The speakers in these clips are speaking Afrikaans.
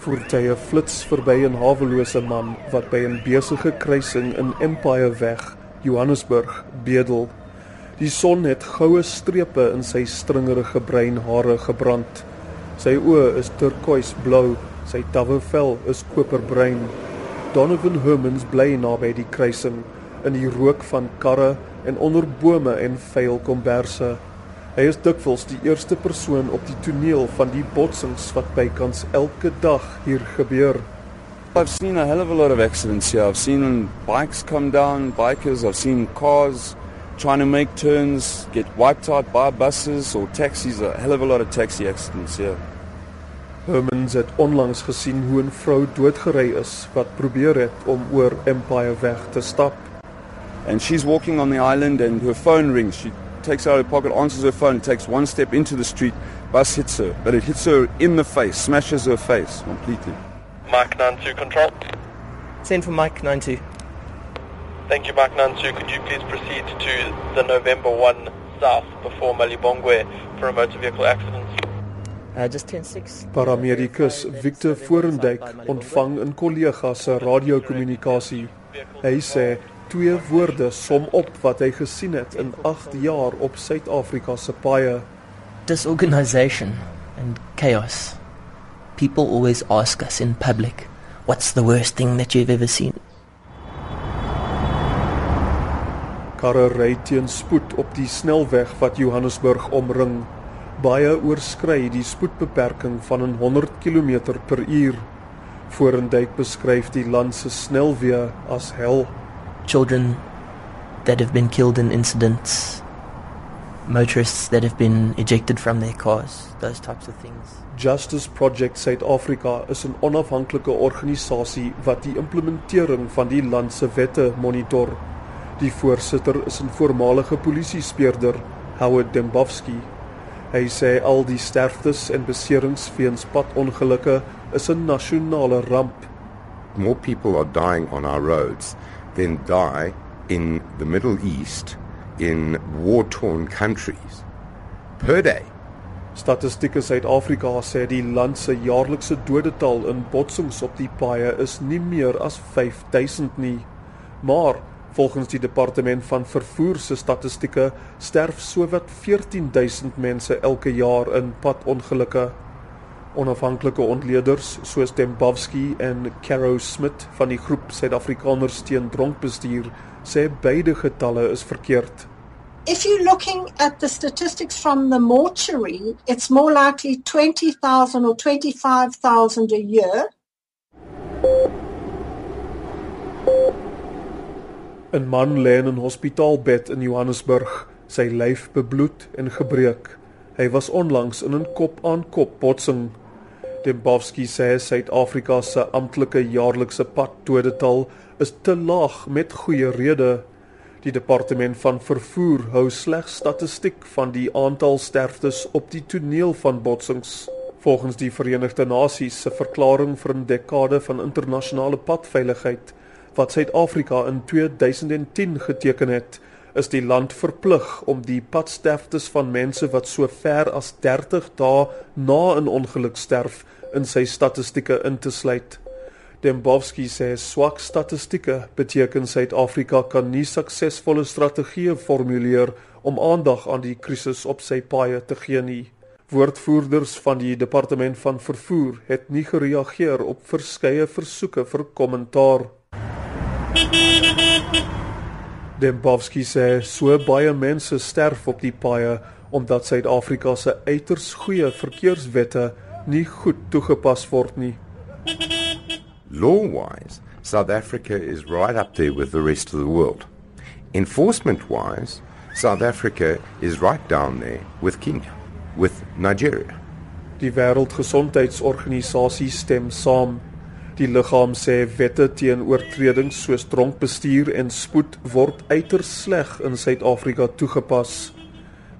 Voertuie flits verby 'n hawelose man wat by 'n besige kruising in Empire Weg, Johannesburg, bedel. Die son het goue strepe in sy stringerige bruin hare gebrand. Sy oë is turkoisblou, sy tawwe vel is koperbruin. Donovan Hermans bly naby die kruising in die rook van karre en onder bome en vuil komberse. Hy is dikwels die eerste persoon op die toneel van die botsings wat bykans elke dag hier gebeur. I've seen a hell of a lot of accidents here. I've seen bikes come down, bikers, I've seen cars trying to make turns, get wiped out by buses or taxis, a hell of a lot of taxi accidents here. Hermans het onlangs gesien hoe 'n vrou doodgery is wat probeer het om oor Empire weg te stap. And she's walking on the island and her phone rings. She takes out her pocket, answers her phone, takes one step into the street, bus hits her, but it hits her in the face, smashes her face completely. Mike 92 control. Send for Mike 92. Thank you, Mike 92. Could you please proceed to the November 1 south before Malibongwe for a motor vehicle accident? Uh, just 10-6. Paramedikus Victor Forendyk ontvang 'n kollega se radiokommunikasie. Hy sê twee woorde som op wat hy gesien het in 8 jaar op Suid-Afrika se paaie. Disorganization and chaos. People always ask us in public, what's the worst thing that you've ever seen? Karre ry teen spoed op die snelweg wat Johannesburg omring. Baie oorskry die spoedbeperking van 100 km per uur. Forendyk beskryf die land se snelweë as hel. Children that have been killed in incidents, motorists that have been ejected from their cars, those types of things. Justice Project South Africa is 'n onafhanklike organisasie wat die implementering van die land se wette monitor. Die voorsitter is 'n voormalige polisiespeurder, Howard Dembowski. Hy sê al die sterftes en beserings weens padongelukke is 'n nasionale ramp. More people are dying on our roads than die in the Middle East in war-torn countries per day. Statistieke Suid-Afrika sê die land se jaarlikse dodetal in botsings op die paaie is nie meer as 5000 nie. Maar volgens die departement van vervoer se statistieke sterf sowat 14000 mense elke jaar in padongelukke. Onafhanklike ontleeders soos Dembowski en Caro Smit van die groep Suid-Afrikaners teen dronkbestuur sê beide getalle is verkeerd. If you're looking at the statistics from the mortuary, it's more likely 20,000 or 25,000 a year. 'n Man lê in 'n hospitaalbed in Johannesburg, sy lyf bebloed en gebreek. Hy was onlangs in 'n kop-aan-kop botsing. Dembowski sê Suid-Afrika se amptelike jaarlikse paddodetal is te laag met goeie redes. Die departement van vervoer hou slegs statistiek van die aantal sterftes op die toneel van botsings. Volgens die Verenigde Nasies se verklaring vir 'n dekade van internasionale padveiligheid wat Suid-Afrika in 2010 geteken het, is die land verplig om die padsterftes van mense wat so ver as 30 dae na 'n ongeluk sterf in sy statistieke in te sluit. Dembowski sê swak statistieke beteken Suid-Afrika kan nie suksesvolle strategieë formuleer om aandag aan die krisis op sy paaie te gee nie. Woordvoerders van die departement van vervoer het nie gereageer op verskeie versoeke vir kommentaar. Dembowski sê so baie mense sterf op die paaie omdat Suid-Afrika se uiters goeie verkeerswette nie goed toegepas word nie. Law-wise, South Africa is right up there with the rest of the world. Enforcement-wise, South Africa is right down there with Kenya, with Nigeria. Die Wêreldgesondheidsorganisasie stem saam. Die liggaam sê wette teen oortredings soos dronkbestuur en spoed word uiters sleg in Suid-Afrika toegepas.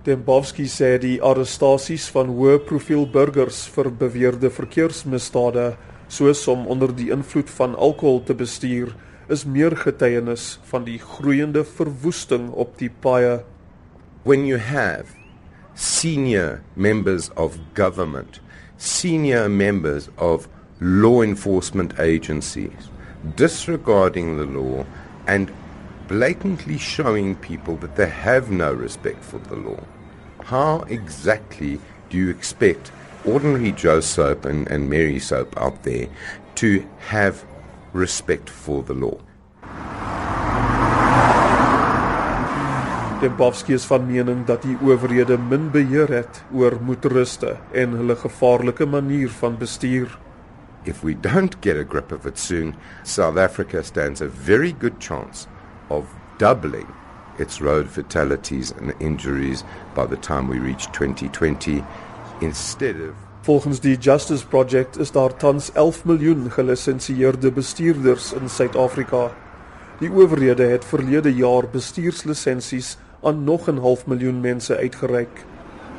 Dembowski sê die arrestasies van hoë profiel burgers vir beweerde verkeersmisdade, soos om onder die invloed van alkohol te bestuur, is meer getuienis van die groeiende verwoesting op die paaie. When you have senior members of government, senior members of law enforcement agencies disregarding the law and blatantly showing people that they have no respect for the law. How exactly do you expect ordinary Joe Soap and, and Mary Soap out there to have respect for the law? Dembowski is van mening dat die owerhede min beheer het oor motoriste en hulle gevaarlike manier van bestuur. If we don't get a grip of it soon, South Africa stands a very good chance of doubling its road fatalities and injuries by the time we reach 2020 instead of Volgens die Justice Project is daar tans 11 miljoen gelisensieerde bestuurders in Suid-Afrika. Die owerhede het verlede jaar bestuurslisensies aan nog 'n half miljoen mense uitgereik.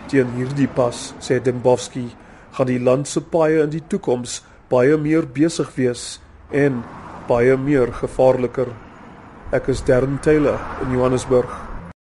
Teen hierdie pas, sê Dembowski, gaan die land se paaie in die toekoms baie meer besig wees en baie meer gevaarliker. Ek is Darren Taylor in Johannesburg.